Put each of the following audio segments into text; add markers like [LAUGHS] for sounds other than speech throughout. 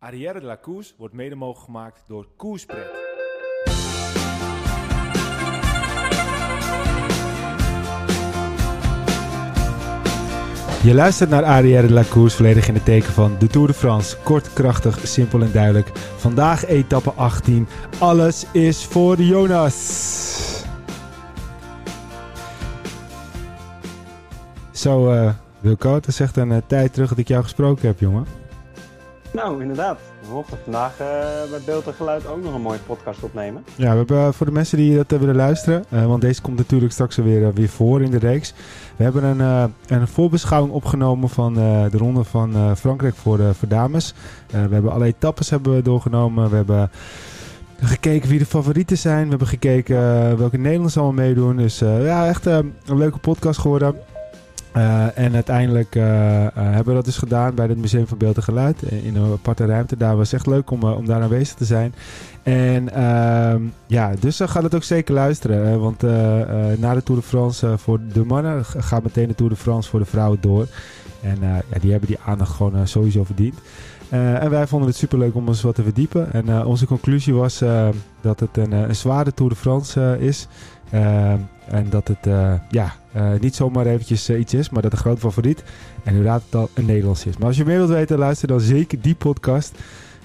Arrière de la wordt mede mogelijk gemaakt door Koerspret. Je luistert naar Arrière de la volledig in het teken van de Tour de France. Kort, krachtig, simpel en duidelijk. Vandaag etappe 18. Alles is voor Jonas. Zo, uh, Wilco, het is echt een uh, tijd terug dat ik jou gesproken heb, jongen. Nou, inderdaad. We mochten vandaag uh, bij Beeld en Geluid ook nog een mooie podcast opnemen. Ja, we hebben voor de mensen die dat willen luisteren, want deze komt natuurlijk straks weer, weer voor in de reeks. We hebben een, een voorbeschouwing opgenomen van de ronde van Frankrijk voor, voor dames. we hebben alle etappes hebben we doorgenomen. We hebben gekeken wie de favorieten zijn. We hebben gekeken welke Nederlanders allemaal meedoen. Dus ja, echt een leuke podcast geworden. Uh, en uiteindelijk uh, uh, hebben we dat dus gedaan bij het Museum van Beeld en Geluid in een aparte ruimte. Daar was echt leuk om, om daar aanwezig te zijn. En ehm, ja, dus gaat het ook zeker luisteren. want na de Tour de France voor de mannen gaat meteen de Tour de France voor de vrouwen door. En ja, die hebben die aandacht gewoon sowieso verdiend. en wij vonden het super leuk om ons wat te verdiepen. En onze conclusie was dat het een, een zware Tour de France is. En dat het ja, uh, niet zomaar eventjes uh, iets is, maar dat de grote favoriet. En inderdaad het al een Nederlands is. Maar als je meer wilt weten, luister dan zeker die podcast.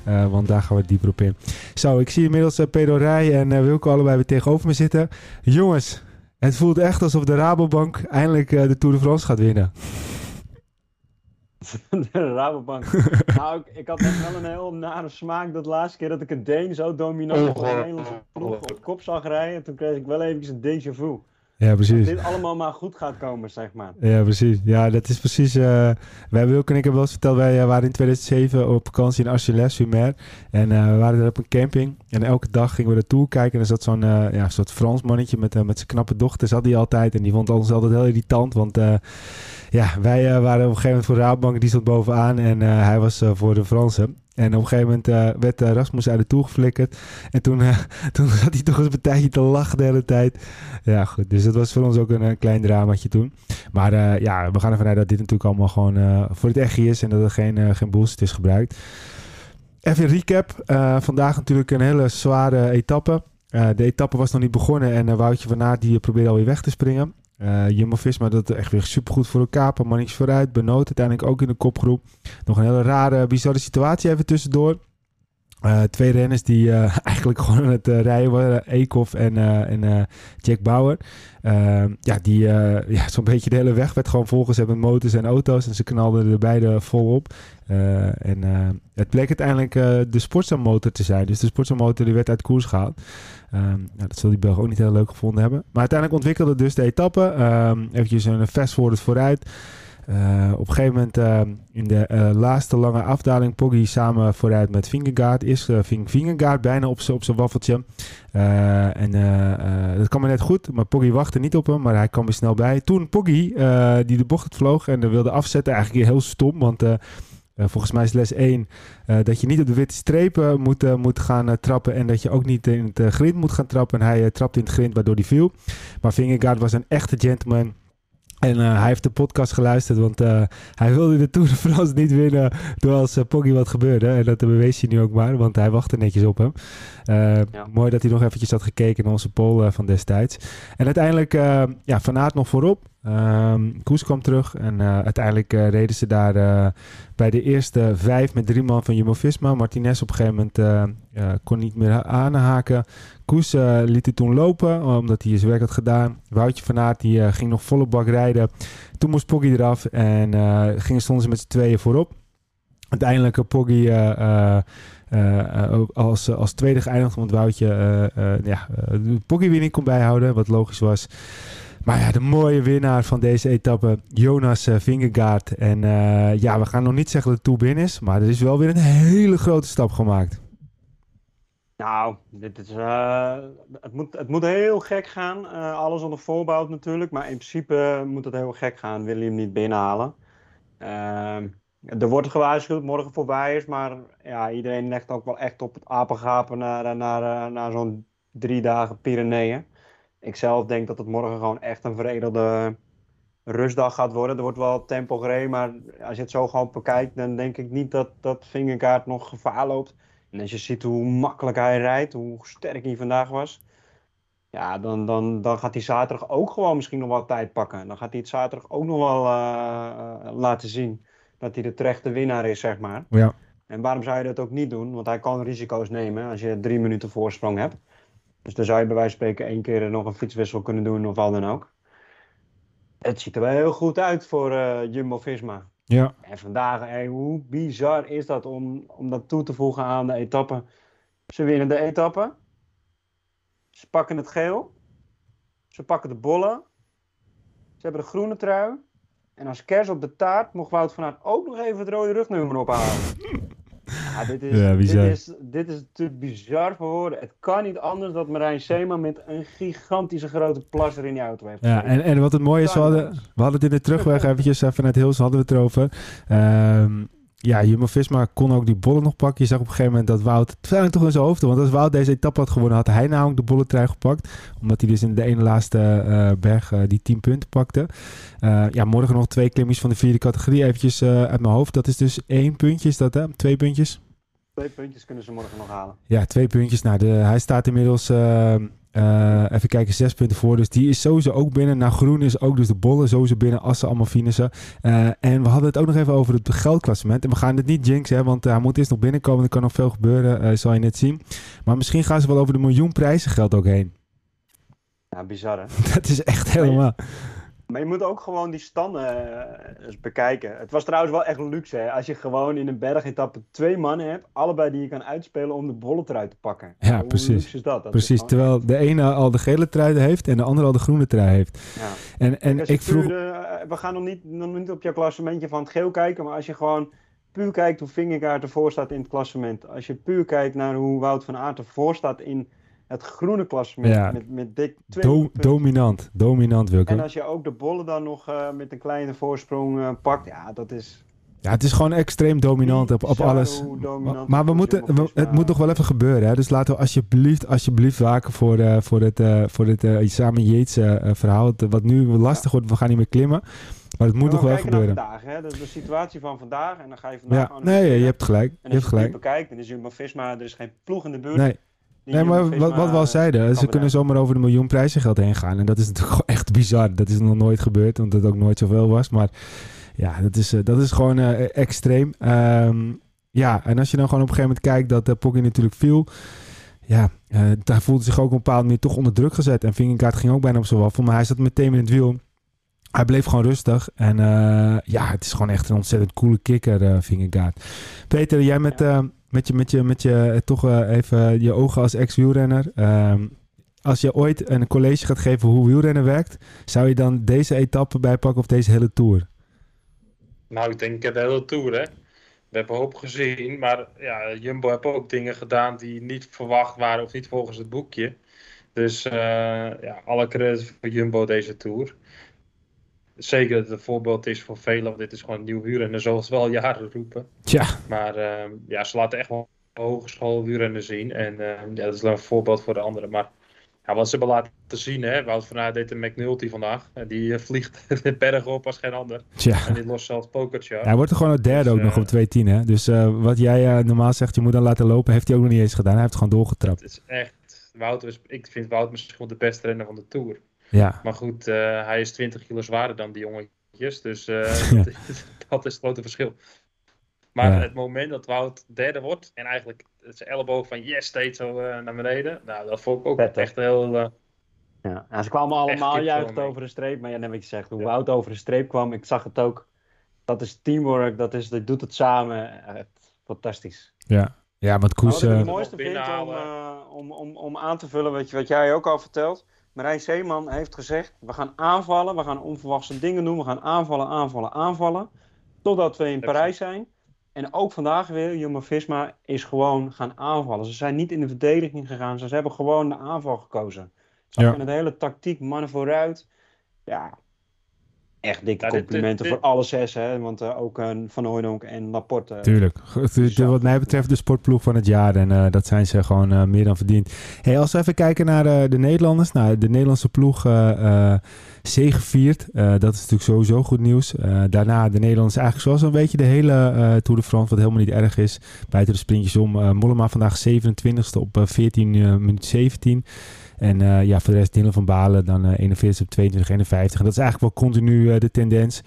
Uh, want daar gaan we dieper op in. Zo, ik zie inmiddels Pedro Rij en Wilco allebei weer tegenover me zitten. Jongens, het voelt echt alsof de Rabobank eindelijk de Tour de France gaat winnen. [LAUGHS] De Rabobank. [LAUGHS] nou, ik, ik, had echt wel een heel nare smaak dat laatste keer dat ik een Deen zo dominant op een Nederlandse ploeg op kop zag rijden. Toen kreeg ik wel eventjes een déjà vu. Ja, precies. Dat dit allemaal maar goed gaat komen, zeg maar. Ja, precies. Ja, dat is precies... Uh, wij, Wilke en ik hebben wel eens verteld, wij uh, waren in 2007 op vakantie in Argelès-sur-Mer. En uh, we waren er op een camping. En elke dag gingen we naartoe kijken. En er zat zo'n ja, soort Frans mannetje met, met zijn knappe dochter, zat hij altijd. En die vond ons altijd heel irritant, want... ja, wij waren op een gegeven moment voor Raadbank, die stond bovenaan. En hij was voor de Fransen. En op een gegeven moment uh, werd uh, Rasmus uit de toer geflikkerd. En toen, uh, [LAUGHS] toen had hij toch eens een partijtje te lachen de hele tijd. Ja, goed. Dus dat was voor ons ook een, klein dramaatje toen. Maar ja, we gaan ervan uit dat dit natuurlijk allemaal gewoon voor het echt is. En dat er geen, geen bullshit is gebruikt. Even recap. vandaag natuurlijk een hele zware etappe. de etappe was nog niet begonnen. En Woutje van Aert die probeerde alweer weg te springen. Uh, Jumbo-Visma dat echt weer supergoed voor elkaar. Maar niks vooruit. Benoot uiteindelijk ook in de kopgroep. Nog een hele rare, bizarre situatie even tussendoor. Uh, twee renners die uh, [LAUGHS] eigenlijk gewoon aan het rijden waren. Eekhoff en, en Jack Bauer. ja, die [LAUGHS] ja, zo'n beetje de hele weg werd gewoon volgezet met motors en auto's. En ze knalden er beide volop. en het bleek uiteindelijk de Sportza-motor te zijn. Dus de Sportza-motor die werd uit koers gehaald. Um, nou, dat zal die Belg ook niet heel leuk gevonden hebben. Maar uiteindelijk ontwikkelde dus de etappe. Um, eventjes een fast forward vooruit. Uh, op een gegeven moment uh, in de uh, laatste lange afdaling Poggi samen vooruit met Vingegaard. Is ving Vingegaard bijna op zijn waffeltje. en dat kwam maar net goed, maar Poggi wachtte niet op hem, maar hij kwam weer snel bij. Toen Poggi, die de bocht vloog en wilde afzetten, eigenlijk heel stom, want volgens mij is les 1 uh, dat je niet op de witte strepen moet, moet gaan trappen. En dat je ook niet in het grind moet gaan trappen. En hij trapte in het grind waardoor hij viel. Maar Vingegaard was een echte gentleman. En hij heeft de podcast geluisterd, want hij wilde de Tour de France niet winnen door als Poggy wat gebeurde. En dat bewees hij nu ook maar, want hij wachtte netjes op hem. Ja. Mooi dat hij nog eventjes had gekeken naar onze poll van destijds. En uiteindelijk, ja, Van Aert nog voorop. Um, Koes kwam terug en uh, uiteindelijk uh, reden ze daar uh, bij de eerste vijf met drie man van Jumbo-Visma. Martinez op een gegeven moment kon niet meer aanhaken. Koes liet het toen lopen, omdat hij zijn werk had gedaan. Woutje van Aert die, ging nog volle bak rijden. Toen moest Poggy eraf en gingen stonden ze met z'n tweeën voorop. Uiteindelijk Poggy als, als tweede geëindigd, want Woutje ja, Poggy weer niet kon bijhouden, wat logisch was. Maar ja, de mooie winnaar van deze etappe, Jonas uh, Vingegaard. En uh, ja, we gaan nog niet zeggen dat het toe binnen is, maar er is wel weer een hele grote stap gemaakt. Nou, dit is, uh, het, moet, het moet heel gek gaan. alles onder voorbouw natuurlijk, maar in principe moet het heel gek gaan. Wil je hem niet binnenhalen. Er wordt gewaarschuwd morgen voorbij is, maar ja, iedereen legt ook wel echt op het apengapen naar, naar, naar zo'n drie dagen Pyreneeën ik zelf denk dat het morgen gewoon echt een veredelde rustdag gaat worden. Er wordt wel tempo gereden, maar als je het zo gewoon bekijkt, dan denk ik niet dat, dat Vingegaard nog gevaar loopt. En als je ziet hoe makkelijk hij rijdt, hoe sterk hij vandaag was, ja, dan, dan, dan gaat hij zaterdag ook gewoon misschien nog wat tijd pakken. Dan gaat hij het zaterdag ook nog wel uh, laten zien dat hij de terechte winnaar is, zeg maar. Ja. En waarom zou je dat ook niet doen? Want hij kan risico's nemen als je drie minuten voorsprong hebt. Dus dan zou je bij wijze van spreken één keer nog een fietswissel kunnen doen of wat dan ook. Het ziet er wel heel goed uit voor uh, Jumbo-Visma. Ja. En vandaag, hey, hoe bizar is dat om, om dat toe te voegen aan de etappe. Ze winnen de etappe. Ze pakken het geel. Ze pakken de bollen. Ze hebben de groene trui. En als kers op de taart mocht Wout van Aert ook nog even het rode rugnummer ophalen. Ja, dit is, Ja, dit, is, dit is natuurlijk bizar voor woorden. Het kan niet anders dat Marijn Seema met een gigantische grote plasser in die auto heeft Ja, en, en wat het mooie is, we hadden, we hadden het in de terugweg eventjes vanuit Hills hadden we het erover. Ehm, ja, Jumbo-Visma kon ook die bollen nog pakken. Je zag op een gegeven moment dat Wout, het toch in zijn hoofd, want als Wout deze etappe had gewonnen, had hij namelijk de bolletrui gepakt. Omdat hij dus in de ene laatste eh, berg eh, die 10 punten pakte. Eh, ja, morgen nog twee klimmetjes van de vierde categorie, eventjes uit mijn hoofd. Dat is dus één puntje, is dat hè? Twee puntjes? Twee puntjes kunnen ze morgen nog halen. Ja, twee puntjes. Nou, de, hij staat inmiddels, eh, eh, even kijken, zes punten voor. Dus die is sowieso ook binnen. Nou, groen is ook dus de bollen sowieso binnen. Assen allemaal finissen. Eh, en we hadden het ook nog even over het geldklassement. En we gaan het niet jinxen, hè, want hij moet eerst nog binnenkomen. Er kan nog veel gebeuren, zal je net zien. Maar misschien gaan ze wel over de miljoen prijzen geld ook heen. Ja, bizar hè. [LAUGHS] Dat is echt helemaal... Maar je moet ook gewoon die standen eh, eens bekijken. Het was trouwens wel echt luxe hè. Als je gewoon in een bergetappe twee mannen hebt. Allebei die je kan uitspelen om de bollet eruit te pakken. Ja, Hoe precies. luxe is dat? Precies, terwijl de ene al de gele trui heeft en de andere al de groene trui heeft. ja. En, en ik vroeg... de- eh, we gaan nog niet, nog niet op jouw klassementje van het geel kijken, maar als je gewoon puur kijkt hoe Vingegaard ervoor staat in het klassement. Als je puur kijkt naar hoe Wout van Aert ervoor staat in het groene klassement. Ja. Met, met dik twee Do- dominant, dominant Wilco. En als je ook de bollen dan nog eh, met een kleine voorsprong eh, pakt, ja, dat is... Ja, het is gewoon extreem dominant op, op alles. dominant Maar we het moeten, we- het moet nog wel even gebeuren. Hè? Dus laten we alsjeblieft, alsjeblieft waken voor, eh, voor het, eh, voor het eh, samen Yates eh, verhaal. Wat nu lastig wordt, we gaan niet meer klimmen. Maar het moet nog wel gebeuren. Naar vandaag, hè? Dus de situatie van vandaag. En dan ga je vandaag Ja, gewoon nee, je hebt gelijk. En Je als hebt je het gelijk. bekijkt, dan is Jumbo-Visma, er is geen ploeg in de buurt. Nee, nee maar wat, wat we al eh, zeiden, ze kunnen zomaar over de miljoen prijzengeld heen gaan. En dat is natuurlijk [LAUGHS] gewoon echt bizar. Dat is nog nooit gebeurd, omdat het ook nooit zoveel was. Maar ja, dat is, eh, dat is gewoon eh, extreem. Ehm, ja, en als je dan gewoon op een gegeven moment kijkt dat uh, Pocky natuurlijk viel. Ja, hij voelde zich ook op een bepaalde manier toch onder druk gezet. En Vingegaard ging ook bijna op zijn waffel, maar hij zat meteen in het wiel. Hij bleef gewoon rustig. En ja, het is gewoon echt een ontzettend coole kikker, Vingegaard. Peter, jij met, met je, met je, met je eh, toch eh, even je ogen als ex-wielrenner. Ehm, als je ooit een college gaat geven hoe wielrennen werkt, zou je dan deze etappe bijpakken of deze hele tour? Nou, ik denk de hele Tour, hè. We hebben hoop gezien, maar ja, Jumbo heeft ook dingen gedaan die niet verwacht waren of niet volgens het boekje. Dus eh, ja, alle credits voor Jumbo deze Tour. Zeker dat het een voorbeeld is voor velen, want dit is gewoon een nieuw wielrennen, zoals we al jaren roepen. Maar eh, ja, ze laten echt wel hogeschool wielrennen zien. En eh, ja, dat is wel een voorbeeld voor de anderen. Maar ja, wat ze hebben laten zien, hè, Wout van Aert deed een McNulty vandaag. En die eh, vliegt [LAUGHS] de bergen op als geen ander. tja. En die lost zelfs pokertje. Hij wordt er gewoon het derde Dus, ook nog eh, op 210, hè? Dus eh, wat jij normaal zegt, je moet dan laten lopen, heeft hij ook nog niet eens gedaan. Hij heeft gewoon doorgetrapt. Het is echt, Wout is, ik vind Wout misschien wel de beste renner van de Tour. Ja, Maar goed, eh, hij is 20 kilo zwaarder dan die jongetjes. Dus eh, [LAUGHS] [LAUGHS] Ja. dat is het grote verschil. Maar Ja. het moment dat Wout derde wordt en eigenlijk zijn elleboog van yes steeds zo eh, naar beneden. Nou, dat vond ik ook echt heel... eh, Ja, ze kwamen allemaal juichend mee. over de streep. Maar ja, net wat je zegt, hoe Ja. Wout over de streep kwam, ik zag het ook. Dat is teamwork, dat, is, dat doet het samen. Fantastisch. ja. Ja, want Maar Koes... wat ik eh, het mooiste vind om, om, om, om aan te vullen wat, je, wat jij ook al vertelt. Marijn Zeeman heeft gezegd, we gaan aanvallen, we gaan onverwachte dingen doen. We gaan aanvallen, aanvallen, aanvallen. Totdat we in. Parijs zijn. En ook vandaag weer, Jumbo-Visma is gewoon gaan aanvallen. Ze zijn niet in de verdediging gegaan, ze hebben gewoon de aanval gekozen. Ze Ja. hebben de hele tactiek, mannen vooruit. Ja, echt dikke complimenten dit- voor alle zes. Hè? Want eh, ook eh, Van Hooydonk en Laporte. Tuurlijk. Zo. wat mij betreft de sportploeg van het jaar. En eh, dat zijn ze gewoon eh, meer dan verdiend. Hey, als we even kijken naar eh, de Nederlanders. Nou, de Nederlandse ploeg eh eh zegeviert. Eh, dat is natuurlijk sowieso goed nieuws. Eh, daarna de Nederlanders eigenlijk zoals een beetje de hele eh, Tour de France. Wat helemaal niet erg is. Buiten de sprintjes om. Eh, Mollema vandaag 27ste op eh, 14 eh, minuut 17. En eh, ja, voor de rest Dylan van Balen dan eh 41 op 22, 51. En dat is eigenlijk wel continu eh, de tendens.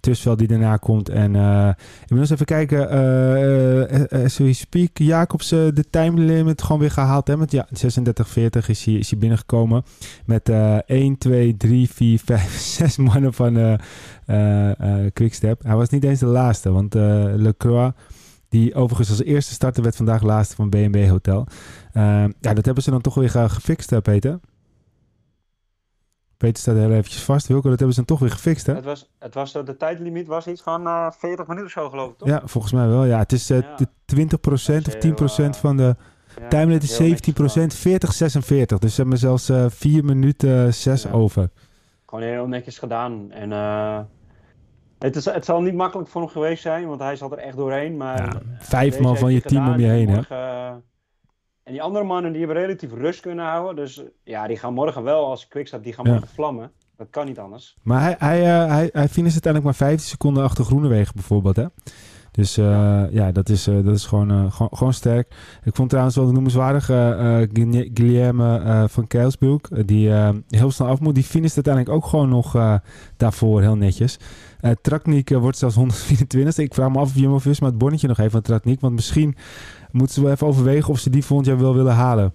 Tussenveld die daarna komt. En eh inmiddels even kijken. eh as we speak, Jacobs eh, de time limit gewoon weer gehaald. Hè? Met ja, 36-40 is hij, is hij binnengekomen. Met eh 1, 2, 3, 4, 5, 6 mannen van eh eh eh, Quickstep. Hij was niet eens de laatste. Want eh Lecroix, die overigens als eerste starter werd vandaag laatste van B&B Hotel. Eh, ja, dat hebben ze dan toch weer ge- gefixt, hè, Peter? Peter staat heel eventjes vast. Wilco, dat hebben ze dan toch weer gefixt, hè? Het was, het was, eh, de tijdlimiet was iets van eh 40 minuten zo geloof ik toch? Ja, volgens mij wel. Ja, het is Ja. de 20% Dat of is 10% heel, van de Ja, time limit is heel netjes 17%, 40, 46. Dus ze hebben zelfs eh 4 minuten 6 Ja. over. Gewoon heel netjes gedaan. En het, is, het zal niet makkelijk voor hem geweest zijn, want hij zat er echt doorheen. Maar Ja, vijf man van je team om je en heen, hè? eh, en die andere mannen die hebben relatief rust kunnen houden. Dus eh, ja, die gaan morgen wel als Quickstep, die gaan Ja. morgen vlammen. Dat kan niet anders. Maar hij, hij, eh, hij, hij finisht uiteindelijk maar 15 seconden achter Groenewegen bijvoorbeeld, hè? Dus eh, ja. Ja. dat is, eh, dat is gewoon, eh, gewoon, gewoon sterk. Ik vond trouwens wel noemenswaardig Guilherme- Guilherme eh, van Keilsbroek, die heel snel af moet. Die finisht uiteindelijk ook gewoon nog daarvoor heel netjes. Eh, wordt zelfs [LAUGHS] 124. Ik vraag me af of Jumbo-Visma het bonnetje nog heeft van Traknik. Want misschien moeten ze wel even overwegen of ze die volgend jaar wel willen halen.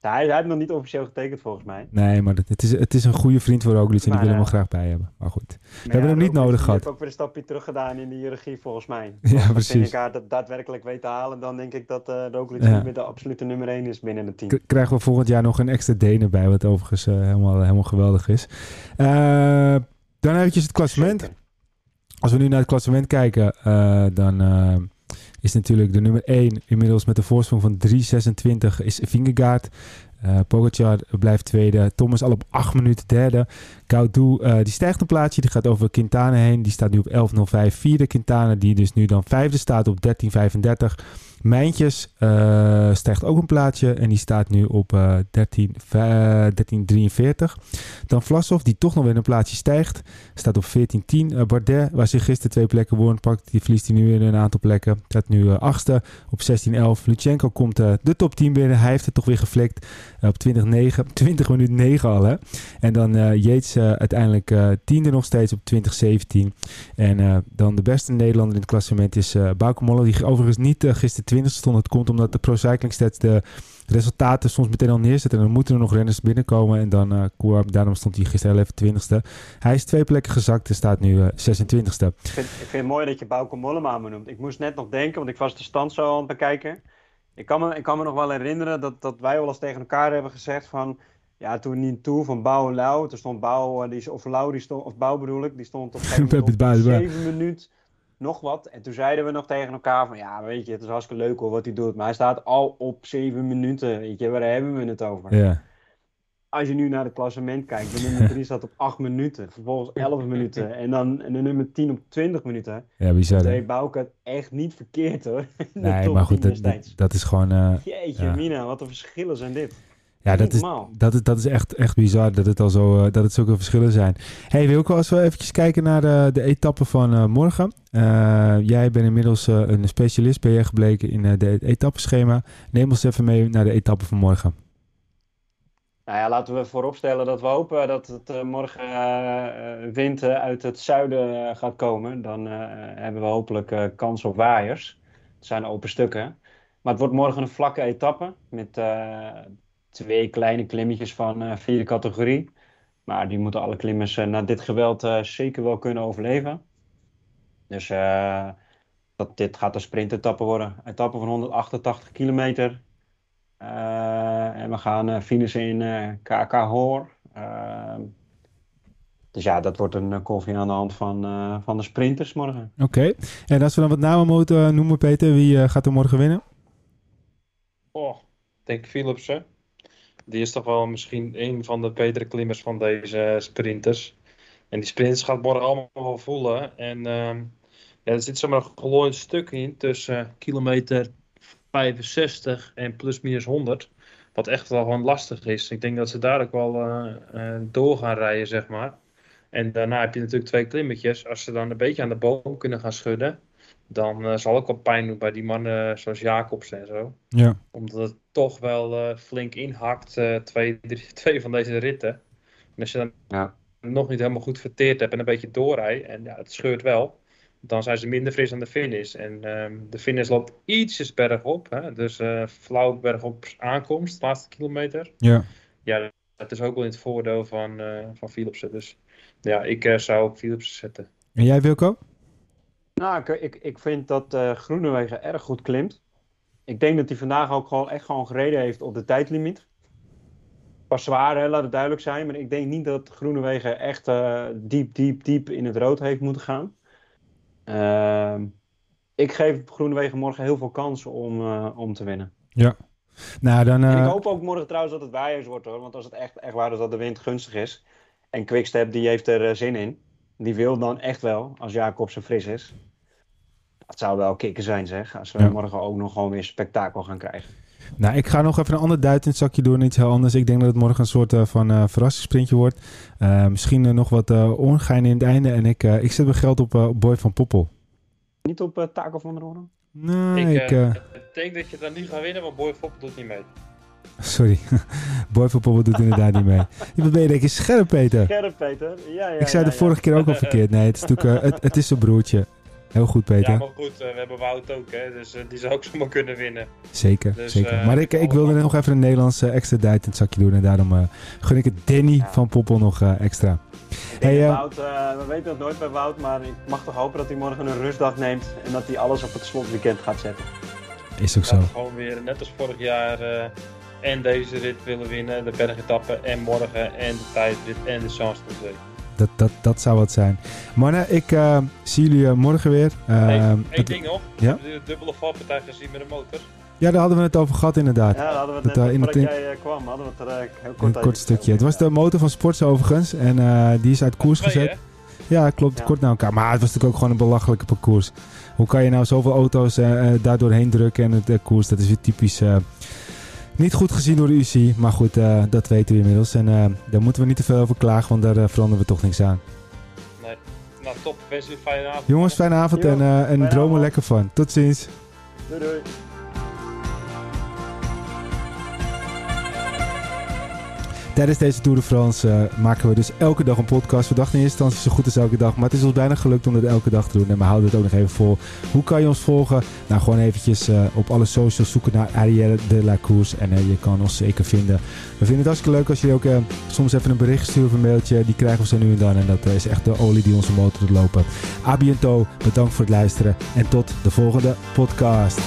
Ja, hij, hij heeft nog niet officieel getekend volgens mij. Nee, maar het, is, het is een goede vriend voor Roglic en die willen hem eh, graag bij hebben. Maar goed. We hebben hem niet nodig gehad. Ik heb ook weer een stapje terug gedaan in de hiërarchie volgens mij. [LAUGHS] Ja, Als precies. Vingegaard dat daadwerkelijk weet te halen, dan denk ik dat eh Roglic Ja. niet meer de absolute nummer 1 is binnen het team. K- krijgen we volgend jaar nog een extra Deen bij, wat overigens eh, helemaal, helemaal geweldig is. Dan eventjes het klassement. Als we nu naar het klassement kijken, dan is natuurlijk de nummer 1 inmiddels met een voorsprong van 3,26 is Vingegaard. Eh Pogacar blijft tweede. Thomas al op 8 minuten derde. Gaudu eh, die stijgt een plaatsje. Die gaat over Quintana heen. Die staat nu op 11.05. Vierde Quintana die dus nu dan vijfde staat op 13.35. Mijntjes eh, stijgt ook een plaatsje. En die staat nu op eh 13, eh, 13.43. Dan Vlasov die toch nog weer een plaatsje stijgt. Staat op 14.10. Eh, Bardet, waar zich gisteren twee plekken won, pakt, die verliest hij nu weer een aantal plekken. Staat nu eh, achtste op 16.11. Lutsenko komt de top 10 binnen. Hij heeft het toch weer geflikt op 20.9. 20 [LAUGHS] minuten 9 al, hè. En dan eh, uiteindelijk tiende nog steeds op 20.17. En dan de beste Nederlander in het klassement is eh Bauke. Die overigens niet gisteren 20 stond. Het komt omdat de Pro Cycling Stats de resultaten soms meteen al neerzetten. En dan moeten er nog renners binnenkomen. En dan, eh, daarom stond hij gisteren even 20ste. Hij is twee plekken gezakt en staat nu eh 26ste. Ik vind, ik vind het mooi dat je Bauke Mollema me noemt. Ik moest net nog denken, want ik was de stand zo aan het bekijken. Ik kan me, ik kan me nog wel herinneren dat, dat wij wel eens tegen elkaar hebben gezegd van... Ja, toen niet toe van Bouw en Lau. Toen stond Bouw, eh, die, is- of Lau, die stond, of Bouw bedoel ik, die stond op [LAUGHS] op Buiten, buiten. 7 minuut nog wat. En toen zeiden we nog tegen elkaar van, ja, weet je, het is hartstikke leuk hoor wat hij doet. Maar hij staat al op 7 minuten, weet je, waar hebben we het over? Ja. Als je nu naar het klassement kijkt, de nummer 3 staat op 8 minuten, vervolgens 11 minuten en dan en de nummer 10 op 20 minuten. ja, bizar. Dat deed het echt niet verkeerd hoor. [LAUGHS] De Nee, maar goed, 10 dat, dat, is gewoon... eh, Jeetje, ja. Mina, wat een verschillen zijn dit. Ja, dat is, dat is, dat is echt, echt bizar dat het al zo, eh, dat het zulke verschillen zijn. Hey Wilco, als we eventjes kijken naar de, de etappe van eh, morgen. Eh, jij bent inmiddels een specialist, ben jij gebleken in eh, de etappeschema. Neem ons even mee naar de etappe van morgen. Nou ja, laten we vooropstellen dat we hopen dat het morgen wind uit het zuiden gaat komen. Dan eh, hebben we hopelijk eh, kans op waaiers. Het zijn open stukken. Maar het wordt morgen een vlakke etappe met eh, twee kleine klimmetjes van eh, vierde categorie. Maar die moeten alle klimmers eh, na dit geweld eh, zeker wel kunnen overleven. Dus eh, dat, dit gaat een sprintetappe worden. Etappe van 188 kilometer. Eh, en we gaan eh finishen in eh KK Hoor. Ehm, dus ja, dat wordt een koffie aan de hand van, eh, van de sprinters morgen. Oké, en als we dan wat namen moeten noemen, Peter, wie gaat er morgen winnen? Oh, ik denk Philipsen. Die is toch wel misschien een van de betere klimmers van deze sprinters. En die sprints gaat morgen allemaal wel voelen. En ehm, ja, er zit zomaar een gelooid stuk in tussen kilometer 65 en plus minus 100. Wat echt wel gewoon lastig is. Ik denk dat ze daar ook wel uh, door gaan rijden, zeg maar. En daarna heb je natuurlijk twee klimmetjes. Als ze dan een beetje aan de boom kunnen gaan schudden, dan uh, zal ook wel pijn doen bij die mannen zoals Jacobs en zo. Ja. Omdat het toch wel flink inhakt, twee, drie, [LAUGHS] twee van deze ritten. En als je dan ja. nog niet helemaal goed verteerd hebt en een beetje doorrijdt, en ja, het scheurt wel, dan zijn ze minder fris aan de finish. En um, de finish loopt ietsjes bergop. Hè? Dus uh, flauw bergop aankomst, de laatste kilometer. Ja. Ja, dat is ook wel in het voordeel van, uh, van Philipsen. Dus ja, ik uh, zou op Philipsen zetten. En jij Wilco? Nou, ik, ik, ik vind dat uh, Groenewegen erg goed klimt. Ik denk dat hij vandaag ook gewoon echt gewoon gereden heeft op de tijdlimiet. Pas zwaar, hè, laat het duidelijk zijn. Maar ik denk niet dat Groenewegen echt diep, diep, diep in het rood heeft moeten gaan. Uh, ik geef Groenewegen morgen heel veel kansen om, uh, om te winnen. Ja. Nou, dan. En ik hoop ook morgen trouwens dat het waaiers wordt hoor. Want als het echt, echt waar is dat de wind gunstig is. En Quickstep die heeft er zin in. Die wil dan echt wel, als Jacobsen fris is. Dat zou wel kicken zijn zeg. Als we ja. morgen ook nog gewoon weer spektakel gaan krijgen. Nou, ik ga nog even een ander duit in het zakje doen. Iets heel anders. Ik denk dat het morgen een soort uh, van uh, verrassingssprintje wordt. Uh, misschien nog wat ongein in het einde. En ik, ik zet mijn geld op Boy van Poppel. Niet op Taco van der Orde? Nee, ik, ik denk dat je dan niet gaat winnen, maar Boy van Poppel doet niet mee. Sorry, [LAUGHS] Boy van Poppel doet inderdaad niet mee. Je ben je denk je scherp, Peter? Scherp, Peter. Ja, ja, ik zei ja, de vorige keer ook al [LAUGHS] verkeerd. Nee, het is, natuurlijk, het, het is zijn broertje. Heel goed, Peter. Ja, maar goed, uh, we hebben Wout ook, hè, dus uh, die zou ook [LAUGHS] zomaar kunnen winnen. Zeker, dus, zeker. Uh, maar ik, ik wilde nog even een Nederlandse extra duit in het zakje doen en daarom gun ik het Danny ja. van Poppel nog extra. Hey, Wout, we weten het nooit bij Wout, maar ik mag toch hopen dat hij morgen een rustdag neemt en dat hij alles op het slotweekend gaat zetten. Is ook zo. Gewoon weer, net als vorig jaar, en deze rit willen winnen, de bergetappe en morgen en de tijdrit en de Champs-Élysées. Dat, dat, dat zou wat zijn. Mannen, ik uh, zie jullie uh, morgen weer. Uh, hey, Eén het... ding nog. Ja? Hebben jullie de dubbele valpartij gezien met de motor? Ja, daar hadden we het over gehad inderdaad. Ja, daar hadden we het dat, net in het jij kwam. Hadden we het er heel kort Een kort stukje. Het was de motor van Sports overigens. En die is uit koers twee, gezet. Hè? Ja, klopt. Ja. Kort naar elkaar. Maar het was natuurlijk ook gewoon een belachelijke parcours. Hoe kan je nou zoveel auto's daar doorheen drukken en het koers? Dat is weer typisch... Niet goed gezien door de UC, maar goed, uh, dat weten we inmiddels. En uh, daar moeten we niet te veel over klagen, want daar uh, veranderen we toch niks aan. Nee, nou top. Wens jullie een fijne avond. Jongens, fijne avond jo, en, en droom er lekker van. Tot ziens. Doei doei. Tijdens deze Tour de France uh, maken we dus elke dag een podcast. We dachten in eerste instantie zo goed als elke dag. Maar het is ons bijna gelukt om dit elke dag te doen. En we houden het ook nog even vol. Hoe kan je ons volgen? Nou, gewoon eventjes uh, op alle socials zoeken naar Arielle de la Course. En uh, je kan ons zeker vinden. We vinden het hartstikke leuk als jullie ook soms even een bericht sturen of een mailtje. Die krijgen we zo nu en dan. En dat is echt de olie die onze motor doet lopen. A bientôt. Bedankt voor het luisteren. En tot de volgende podcast.